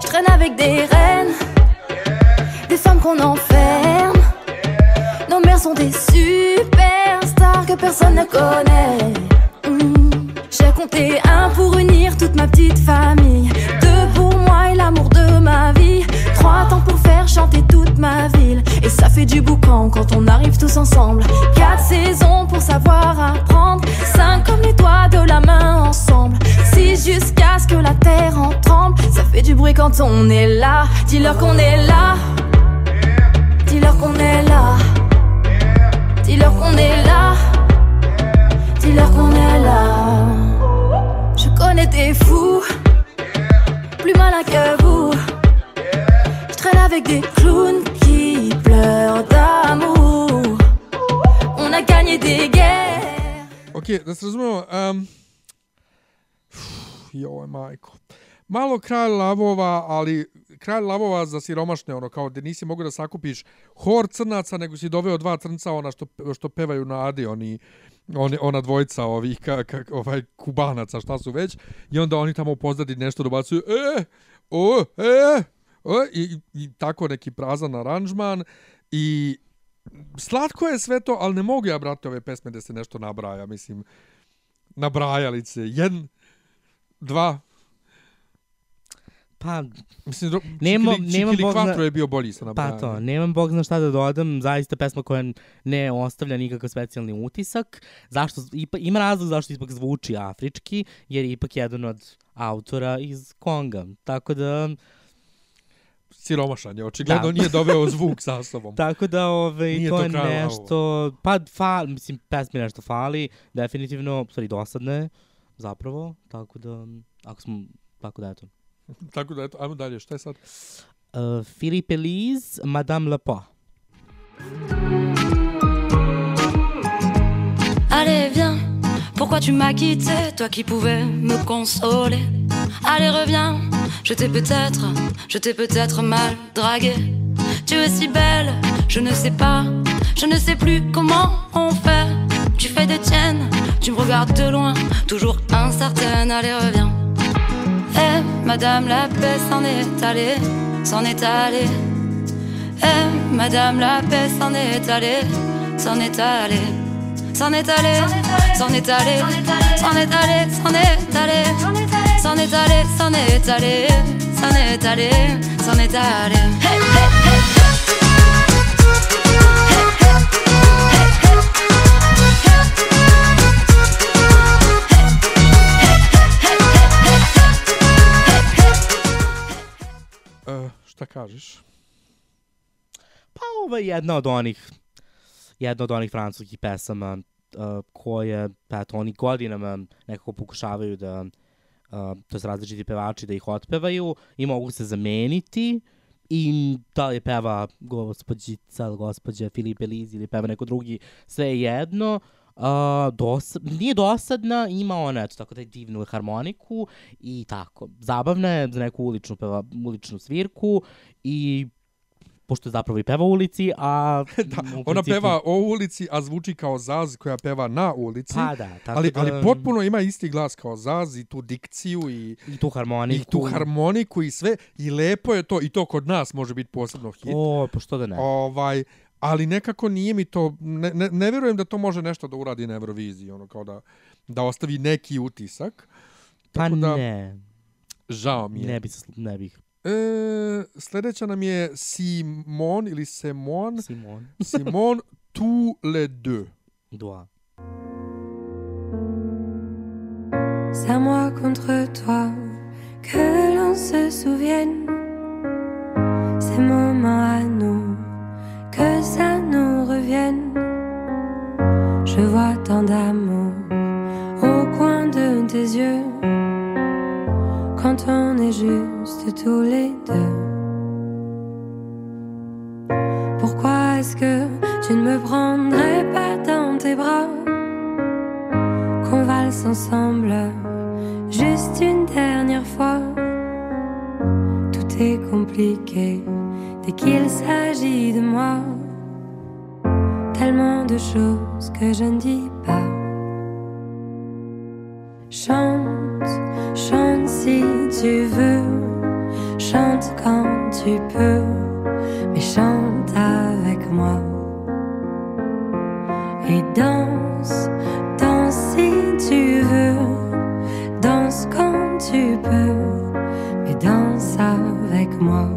Je traîne avec des reines, des femmes qu'on enferme. Nos mères sont des superstars que personne ne connaît. Hmm. J'ai compté un pour unir toute ma petite famille. Deux pour moi et l'amour de ma vie. Trois temps pour faire chanter toute ma ville. Et ça fait du boucan quand on arrive tous ensemble. Quatre saisons pour savoir apprendre. Cinq comme les doigts de la main ensemble. Six jusqu'à ce que la terre en tremble. Ça fait du bruit quand on est là. Dis-leur qu'on est là. Dis-leur qu'on est là. Dis-leur qu'on est là. Dis-leur qu'on est là. Je connais des fous, plus malins que vous. Traîne avec des clowns qui pleurent d'amour. On a gagné des guerres. Ok, da se razumemo, um, joj, majko. Malo kralj lavova, ali kralj lavova za siromašne, ono, kao da nisi mogu da sakupiš hor crnaca, nego si doveo dva crnca, ona što, što pevaju na Adi, oni, oni, ona dvojica ovih ka, ka, ovaj, kubanaca, šta su već, i onda oni tamo u pozadini nešto dobacuju, e, o, e, i, i tako neki prazan aranžman, i slatko je sve to, ali ne mogu ja, brate, ove pesme da se nešto nabraja, mislim, nabrajalice, jedan, dva, Pa, mislim, do, Nemo- Čikili, nemam Čikili Bog zna- je bio bolji sa pa nabrajanjem. to, nemam bog zna šta da dodam, zaista pesma koja ne ostavlja nikakav specijalni utisak. Zašto, ipa, ima razlog zašto ipak zvuči afrički, jer je ipak jedan od autora iz Konga. Tako da, Siromašan je, očigledno Da. nije doveo zvuk sa sobom. Tako da ovaj, Nije to to je nešto, pa fali, mislim, pesmi nešto fali, definitivno, stvari dosadne zapravo, tako da, ako smo, tako da eto. Tako da, eto, ajmo dalje, šta je sad? Uh, Philippe Elise, Madame Le Pas. Allez, viens, pourquoi tu m'as quitté, toi qui pouvais me consoler Allez, reviens, je t'ai peut-être, je t'ai peut-être mal dragué. Tu es si belle, je ne sais pas, je ne sais plus comment on fait. Tu fais des tiennes, tu me regardes de loin, toujours incertaine. Allez, reviens. Eh, madame la paix s'en est allée, s'en est allée. Eh, madame la paix s'en est allée, s'en est allée. S'en est allé, s'en est allé, s'en est allé, s'en est allé, s'en est allé, s'en est allé, s'en est allé, s'en est allé. Hey, hey, hey. Uh, šta kažeš? Pa ovo je jedna od onih, jedna od onih francuskih pesama uh, koje, pa eto, oni godinama nekako pokušavaju da, uh, to je različiti pevači da ih otpevaju i mogu se zameniti i da li peva gospođica, gospođa Filipe Liz ili peva neko drugi, sve je jedno. Uh, dosad, nije dosadna, ima ona, eto, tako da divnu harmoniku i tako. Zabavna je za neku uličnu, peva, uličnu svirku i pošto je zapravo i peva u ulici, a... da, u ona principu- peva o ulici, a zvuči kao Zaz koja peva na ulici. Pa da, tako ali, da- ali potpuno ima isti glas kao Zaz i tu dikciju i, I tu harmoniku. i tu harmoniku i sve. I lepo je to, i to kod nas može biti posebno hit. O, pa što da ne. Ovaj, ali nekako nije mi to, ne, ne, ne vjerujem da to može nešto da uradi na Euroviziji, ono kao da, da ostavi neki utisak. pa Tako da, ne, žao mi je. ne, bi ne bih. E, sljedeća nam je Simon ili Simon. Simon. Simon tous les deux. Dva. C'est à moi contre toi que l'on se souvienne. Ces moments à nous, que ça nous revienne. Je vois tant d'amour au coin de tes yeux. Quand on est juste tous les deux. Pourquoi est-ce que tu ne me prendrais pas dans tes bras? qu'on valse ensemble juste une dernière fois. Tout est compliqué dès qu'il s'agit de moi. Tellement de choses que je ne dis pas. Chante, chante si tu veux, tu peux, mais chante avec moi. Et danse, danse si tu veux, danse quand tu peux, mais danse avec moi.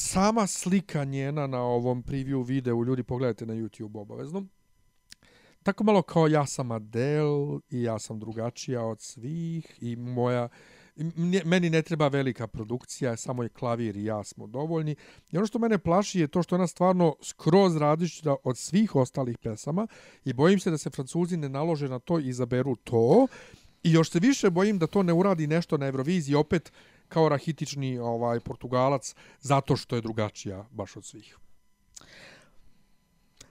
Sama slika njena na ovom preview videu, ljudi pogledajte na YouTube obavezno. Tako malo kao ja sam Adele i ja sam drugačija od svih i moja meni ne treba velika produkcija, samo je klavir i ja smo dovoljni. I ono što mene plaši je to što ona stvarno skroz različita od svih ostalih pesama i bojim se da se Francuzi ne nalože na to i izaberu to. I još se više bojim da to ne uradi nešto na Euroviziji opet kao rahitični ovaj Portugalac zato što je drugačija baš od svih.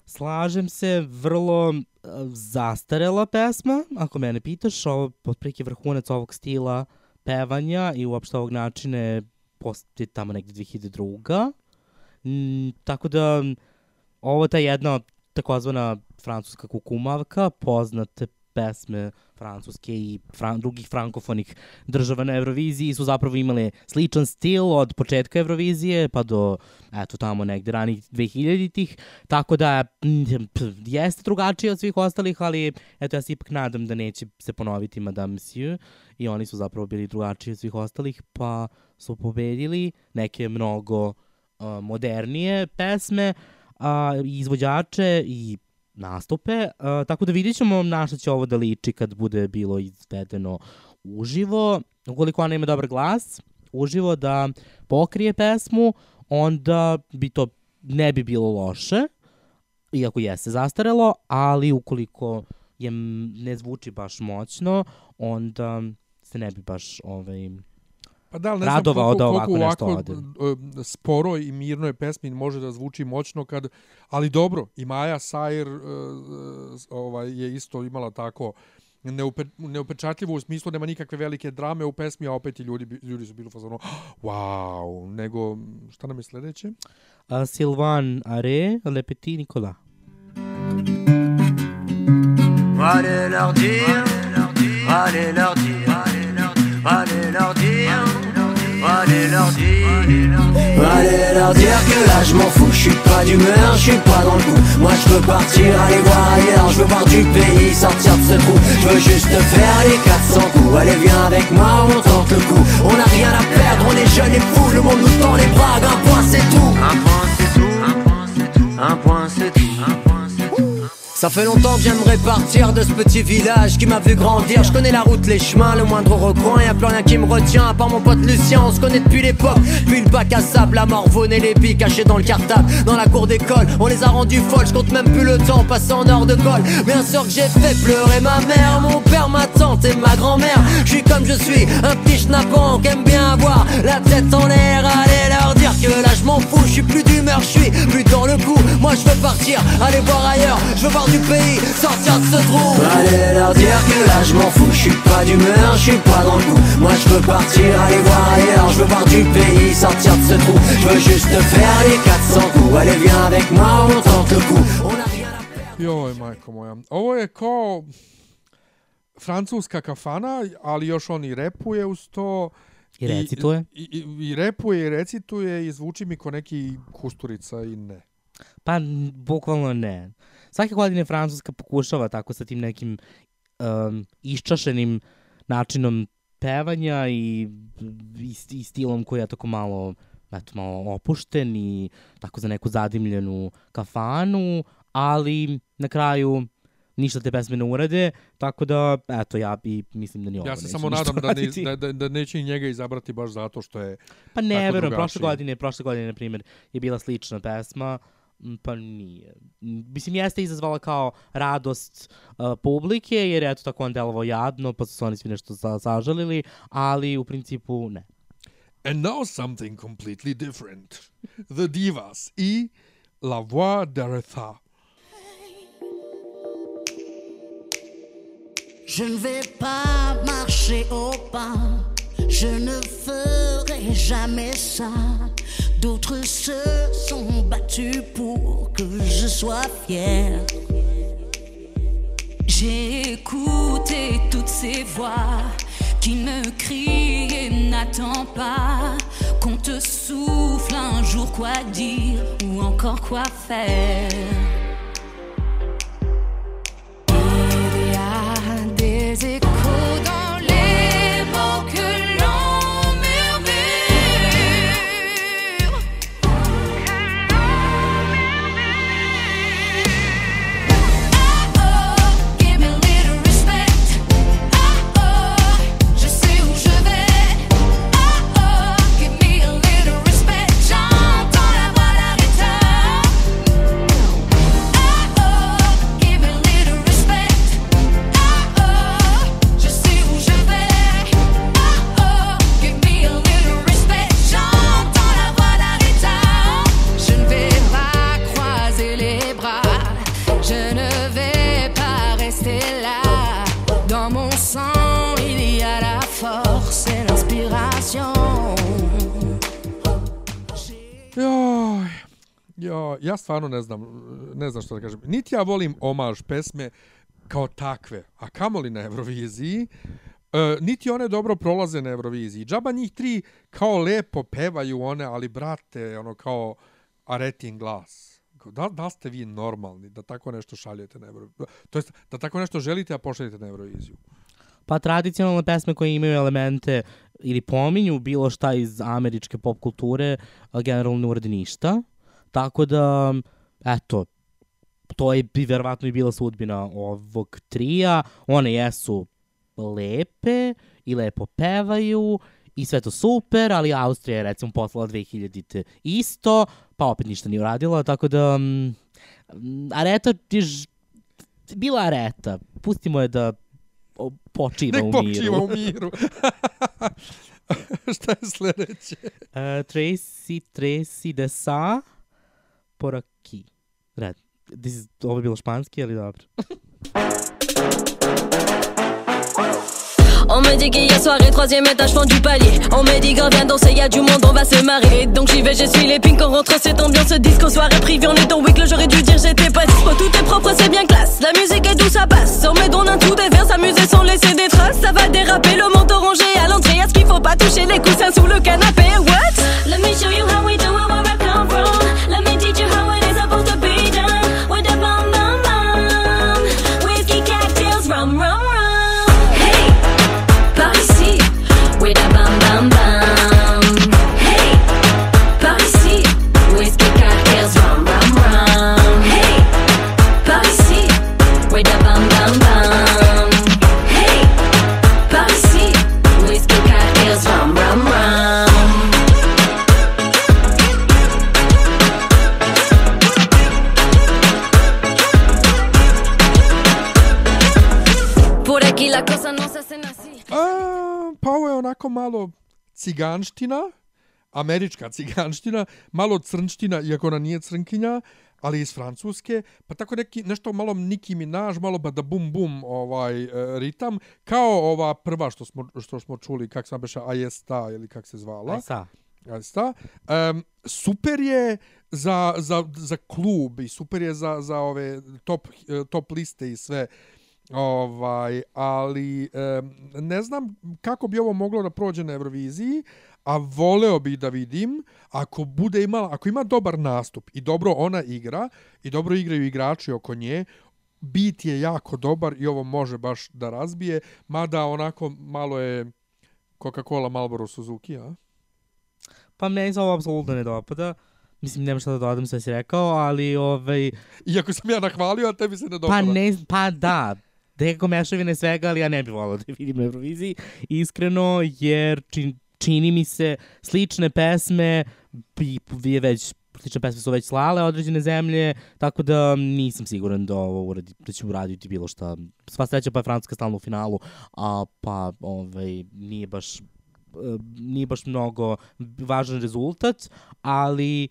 Slažem se, vrlo uh, zastarela pesma, ako mene pitaš, ovo otprilike vrhunac ovog stila pevanja i uopšte ovog načina je posti tamo negde 2002. Mm, tako da ovo ta jedna takozvana francuska kukumavka, poznate pesme francuske i fran drugih frankofonih država na Euroviziji su zapravo imale sličan stil od početka Eurovizije pa do eto tamo negde ranih 2000-ih, tako da jeste drugačije od svih ostalih, ali eto ja se ipak nadam da neće se ponoviti Madame Monsieur i oni su zapravo bili drugačiji od svih ostalih, pa su pobedili neke mnogo uh, modernije pesme, a, i izvođače i nastupe, uh, tako da vidjet ćemo na što će ovo da liči kad bude bilo izvedeno uživo. Ukoliko ona ima dobar glas, uživo da pokrije pesmu, onda bi to ne bi bilo loše, iako jeste zastarelo, ali ukoliko je ne zvuči baš moćno, onda se ne bi baš ovaj, Pa da, ne Radovao znam koliko, koliko ovako ovako ode. e, sporoj i mirnoj pesmi može da zvuči moćno kad ali dobro i Maja Sajer e, ovaj je isto imala tako neupe, neupečatljivo u smislu nema nikakve velike drame u pesmi a opet i ljudi ljudi su bili u fazonu wow nego šta nam je sledeće uh, Sylvain Are, Le Petit Nicolas. Allez leur dire, allez leur dire, allez leur dire, allez leur dire. Allez leur dire que là je m'en fous, je suis pas d'humeur, je suis pas dans le coup Moi je veux partir, aller voir ailleurs, je veux voir du pays, sortir de ce trou. Je veux juste faire les 400 coups, allez viens avec moi, on tente le coup. On n'a rien à perdre, on est jeunes et fous, le monde nous tend les bras, un point c'est tout. Un point c'est tout, un point c'est tout, un point c'est tout, Ça fait longtemps que j'aimerais partir de ce petit village qui m'a vu grandir. Je connais la route, les chemins, le moindre recoin. Y'a plus rien qui me retient à part mon pote Lucien. On se connaît depuis l'époque. Puis le bac à sable, la morvonne et les billes cachés dans le cartable. Dans la cour d'école, on les a rendus folles. Je compte même plus le temps passé en heure de colle. Bien sûr que j'ai fait pleurer ma mère, mon père, ma tante et ma grand-mère. Je suis comme je suis, un petit schnappant qui aime bien avoir la tête en l'air. Allez que là je m'en fous, je suis plus d'humeur, je suis plus dans le coup. Moi je veux partir, aller voir ailleurs, je veux voir du pays, sortir de ce trou. Allez leur dire que là je m'en fous, je suis pas d'humeur, je suis pas dans le coup. Moi je veux partir, aller voir ailleurs, je veux voir du pays, sortir de ce trou. Je veux juste faire les 400 coups. Allez viens avec moi, on tente le coup. On a rien à perdre. Joj, majko moja. Ovo je kao francuska kafana, ali još on i repuje uz to. I recituje. I, i, I repuje i recituje i zvuči mi ko neki kusturica i ne. Pa, bukvalno ne. Svake godine Francuska pokušava tako sa tim nekim um, iščašenim načinom pevanja i, i, i stilom koji je tako malo eto, malo opušten i tako za neku zadimljenu kafanu, ali na kraju ništa te pesme ne urade, tako da, eto, ja i mislim da ni ovo Ja se samo nadam da, ne, da, da, da neće i njega izabrati baš zato što je Pa ne, verujem, prošle godine, prošle godine, na primjer, je bila slična pesma, pa nije. Mislim, jeste izazvala kao radost uh, publike, jer je eto tako on delovao jadno, pa su se oni svi nešto za, zažalili, ali u principu ne. And now something completely different. The Divas i La Voix d'Aretha. Je ne vais pas marcher au pas, je ne ferai jamais ça. D'autres se sont battus pour que je sois fière. J'ai écouté toutes ces voix qui ne crient et n'attendent pas qu'on te souffle un jour quoi dire ou encore quoi faire. Stvarno ne znam, ne znam što da kažem. Niti ja volim omaž pesme kao takve, a kamoli na Euroviziji. E, niti one dobro prolaze na Euroviziji. Džaba njih tri kao lepo pevaju one, ali brate, ono kao aretin glas. Da, da ste vi normalni da tako nešto šaljete na Euroviziju? To jest, da tako nešto želite, a pošaljete na Euroviziju. Pa tradicionalne pesme koje imaju elemente ili pominju bilo šta iz američke pop kulture, generalno ne urade ništa. Tako da, eto, to je bi verovatno i bila sudbina ovog trija. One jesu lepe i lepo pevaju i sve to super, ali Austrija je recimo poslala 2000-te isto, pa opet ništa nije uradila, tako da mm, Areta je ž- bila Areta. Pustimo je da počiva Nek u miru. počiva u miru. Šta je sledeće? Uh, Tracy, Tracy Desa por aqui. Red. Ovo je bilo španski, ali dobro. On me dit qu'il y a soirée, troisième étage, fond du palier. On me dit qu'on vient danser, y a du monde, on va se marrer. Donc j'y vais, je suis les pings, on rentre cette ambiance disco, soirée privée, on est en week, j'aurais dû dire j'étais pas dispo. Tout est propre, c'est bien classe. La musique est douce, ça passe. On me donne un tout des verres, s'amuser sans laisser des traces. Ça va déraper, le manteau rangé à l'entrée. Est-ce qu'il faut pas toucher les coussins sous le canapé? What? Let me show you how we do where I come from. Let me teach you how it onako malo ciganština, američka ciganština, malo crnština, iako ona nije crnkinja, ali iz Francuske, pa tako neki, nešto malo Nicki Minaj, malo bada bum bum ovaj, e, ritam, kao ova prva što smo, što smo čuli, kak se beša, Ajesta ili kak se zvala. Aj sa. Jeste. Um, super je za, za, za klub i super je za, za ove top, eh, top liste i sve. Ovaj, ali ne znam kako bi ovo moglo da prođe na Euroviziji, a voleo bi da vidim ako bude imala, ako ima dobar nastup i dobro ona igra i dobro igraju igrači oko nje, bit je jako dobar i ovo može baš da razbije, mada onako malo je Coca-Cola Marlboro Suzuki, a? Pa meni se ovo apsolutno ne dopada. Mislim, nema šta da dodam sve si rekao, ali ovaj... Iako sam ja nahvalio, a tebi se ne dopada. Pa ne, pa da, nekako mešavine svega, ali ja ne bih volao da je vidim na Euroviziji, iskreno, jer čin, čini mi se slične pesme, bi već slične pesme su već slale određene zemlje, tako da nisam siguran da ovo uradi, da će uraditi bilo šta. Sva sreća pa je Francuska stalno u finalu, a pa ovaj, nije baš e, nije baš mnogo važan rezultat, ali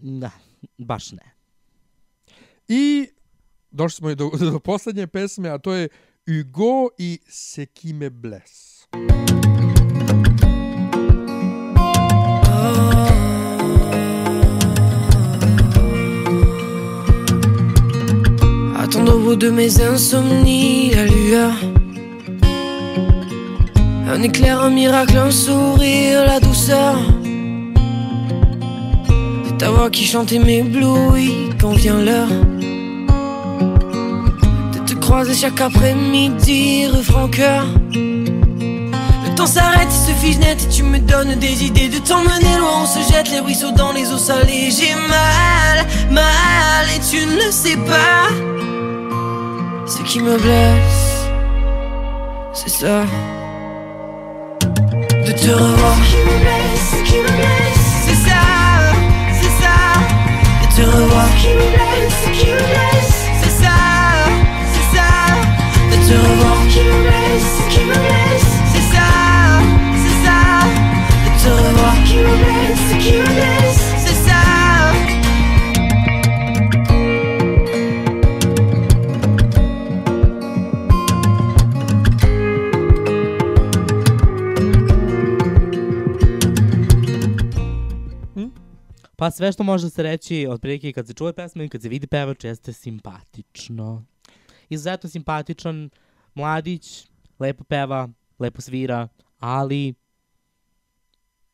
da, baš ne. I došli smo i do, do poslednje pesme, a to je Hugo i Ce qui me blesse. Attendre au bout de mes insomnies la lueur. Un éclair, un miracle, un sourire, la douceur. Ta voix qui chante et m'éblouit quand vient l'heure. Croiser chaque après-midi, refrain cœur. Le temps s'arrête, il se fige net et tu me donnes des idées de t'emmener loin. On se jette les ruisseaux dans les eaux salées. J'ai mal, mal et tu ne sais pas. Ce qui me blesse, c'est ça. De te revoir. Pa sve što može se reći, otprilike kad se čuje pesma i kad se vidi pevač, jeste simpatično. Izuzetno simpatičan, mladić, lepo peva, lepo svira, ali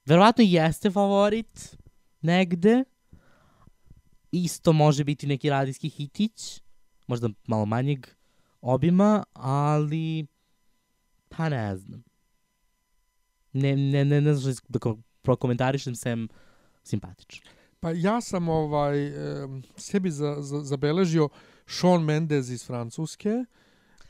verovatno jeste favorit negde. Isto može biti neki radijski hitić, možda malo manjeg obima, ali pa ne znam. Ne, ne, ne, ne znam što da ko- prokomentarišem sem simpatično. Pa ja sam ovaj sebi za, za, zabeležio Shawn Mendes iz Francuske.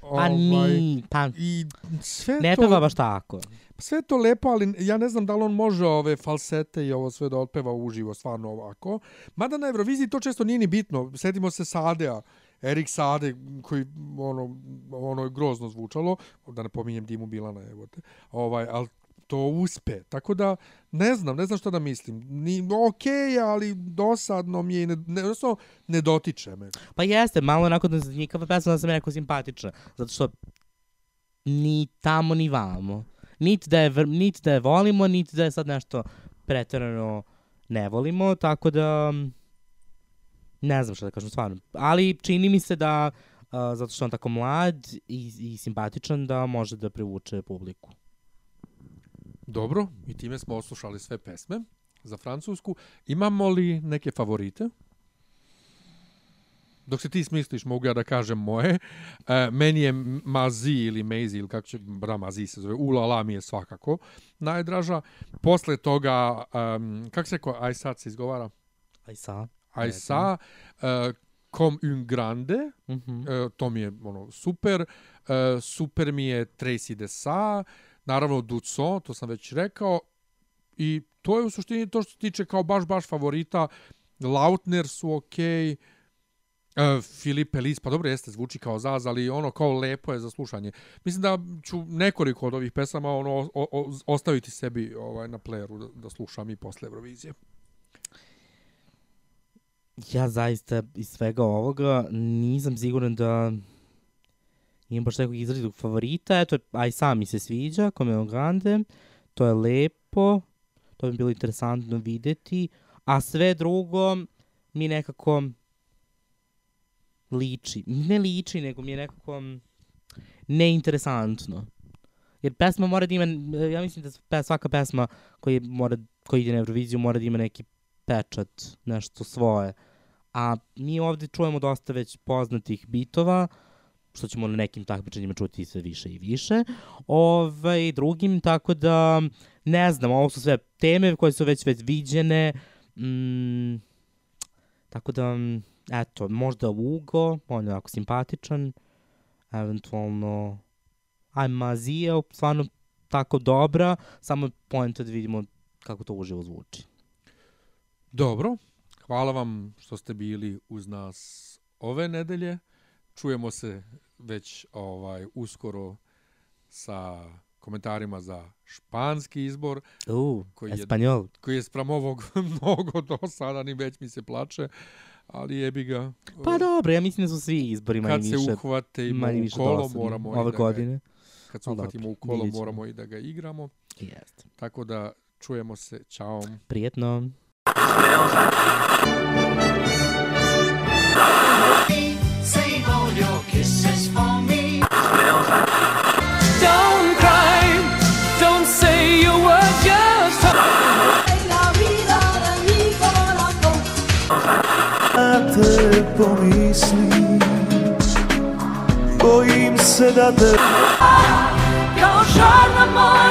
Pa ni, pa I sve ne to... peva baš tako. Sve to lepo, ali ja ne znam da li on može ove falsete i ovo sve da otpeva uživo, stvarno ovako. Mada na Euroviziji to često nije ni bitno. Setimo se Sadea, Erik Sade, koji ono, ono je grozno zvučalo, da ne pominjem Dimu Bilana, evo te. Ovaj, ali to uspe. Tako da, ne znam, ne znam šta da mislim. Ni, okej, ali dosadno mi je, ne, ne, odnosno, ne dotiče me. Pa jeste, malo onako da zanjikava pesma da sam jako simpatična. Zato što ni tamo ni vamo. Niti da je, niti da je volimo, niti da je sad nešto preterano ne volimo, tako da ne znam šta da kažem stvarno. Ali čini mi se da, uh, zato što on tako mlad i, i simpatičan, da može da privuče publiku. Dobro, i time smo oslušali sve pesme za Francusku. Imamo li neke favorite? Dok se ti smisliš, mogu ja da kažem moje. E, meni je Mazi ili Maisie, ili kako će, da, Mazi se zove, Ula La mi je svakako najdraža. Posle toga, um, kako se ko, aj sad se izgovara? Aj sa? Aj sa, uh, Comme un grande, Mhm. e, to mi je ono, super. E, super mi je Tracy Desa, naravno Duco, to sam već rekao. I to je u suštini to što se tiče kao baš, baš favorita. Lautner su okej. Uh, Filipe Lis, pa dobro jeste, zvuči kao Zaz, ali ono kao lepo je za slušanje. Mislim da ću nekoliko od ovih pesama ono o, o, ostaviti sebi ovaj na playeru da, da slušam i posle Eurovizije. Ja zaista iz svega ovoga nisam siguran da imam baš nekog izrazitog favorita. Eto, aj sam mi se sviđa, Come Grande. To je lepo. To bi bilo interesantno videti. A sve drugo mi nekako liči. Ne liči, nego mi je nekako neinteresantno. Jer pesma mora da ima, ja mislim da svaka pesma koja, mora, koja ide na Euroviziju mora da ima neki pečat, nešto svoje. A mi ovde čujemo dosta već poznatih bitova, što ćemo na nekim takmičenjima čuti sve više i više. Ovaj, drugim, tako da, ne znam, ovo su sve teme koje su već već viđene. Mm, tako da, eto, možda Ugo, on je jako simpatičan, eventualno Ajma Zija, stvarno tako dobra, samo je poenta da vidimo kako to uživo zvuči. Dobro, hvala vam što ste bili uz nas ove nedelje. Čujemo se već ovaj uskoro sa komentarima za španski izbor. U, koji Espanjol. Je, koji je sprem ovog mnogo dosadan i već mi se plače, ali jebi ga. Pa dobro, ja mislim da su svi izbori manje Kad više. se uhvate i u više kolo, dosadni. moramo Ove da godine. Ga, kad se uhvatimo u kolo, moramo i da ga igramo. Jeste. Tako da čujemo se. Ćao. Prijetno. Save te pomislim Bojim se da te Kao žar na moj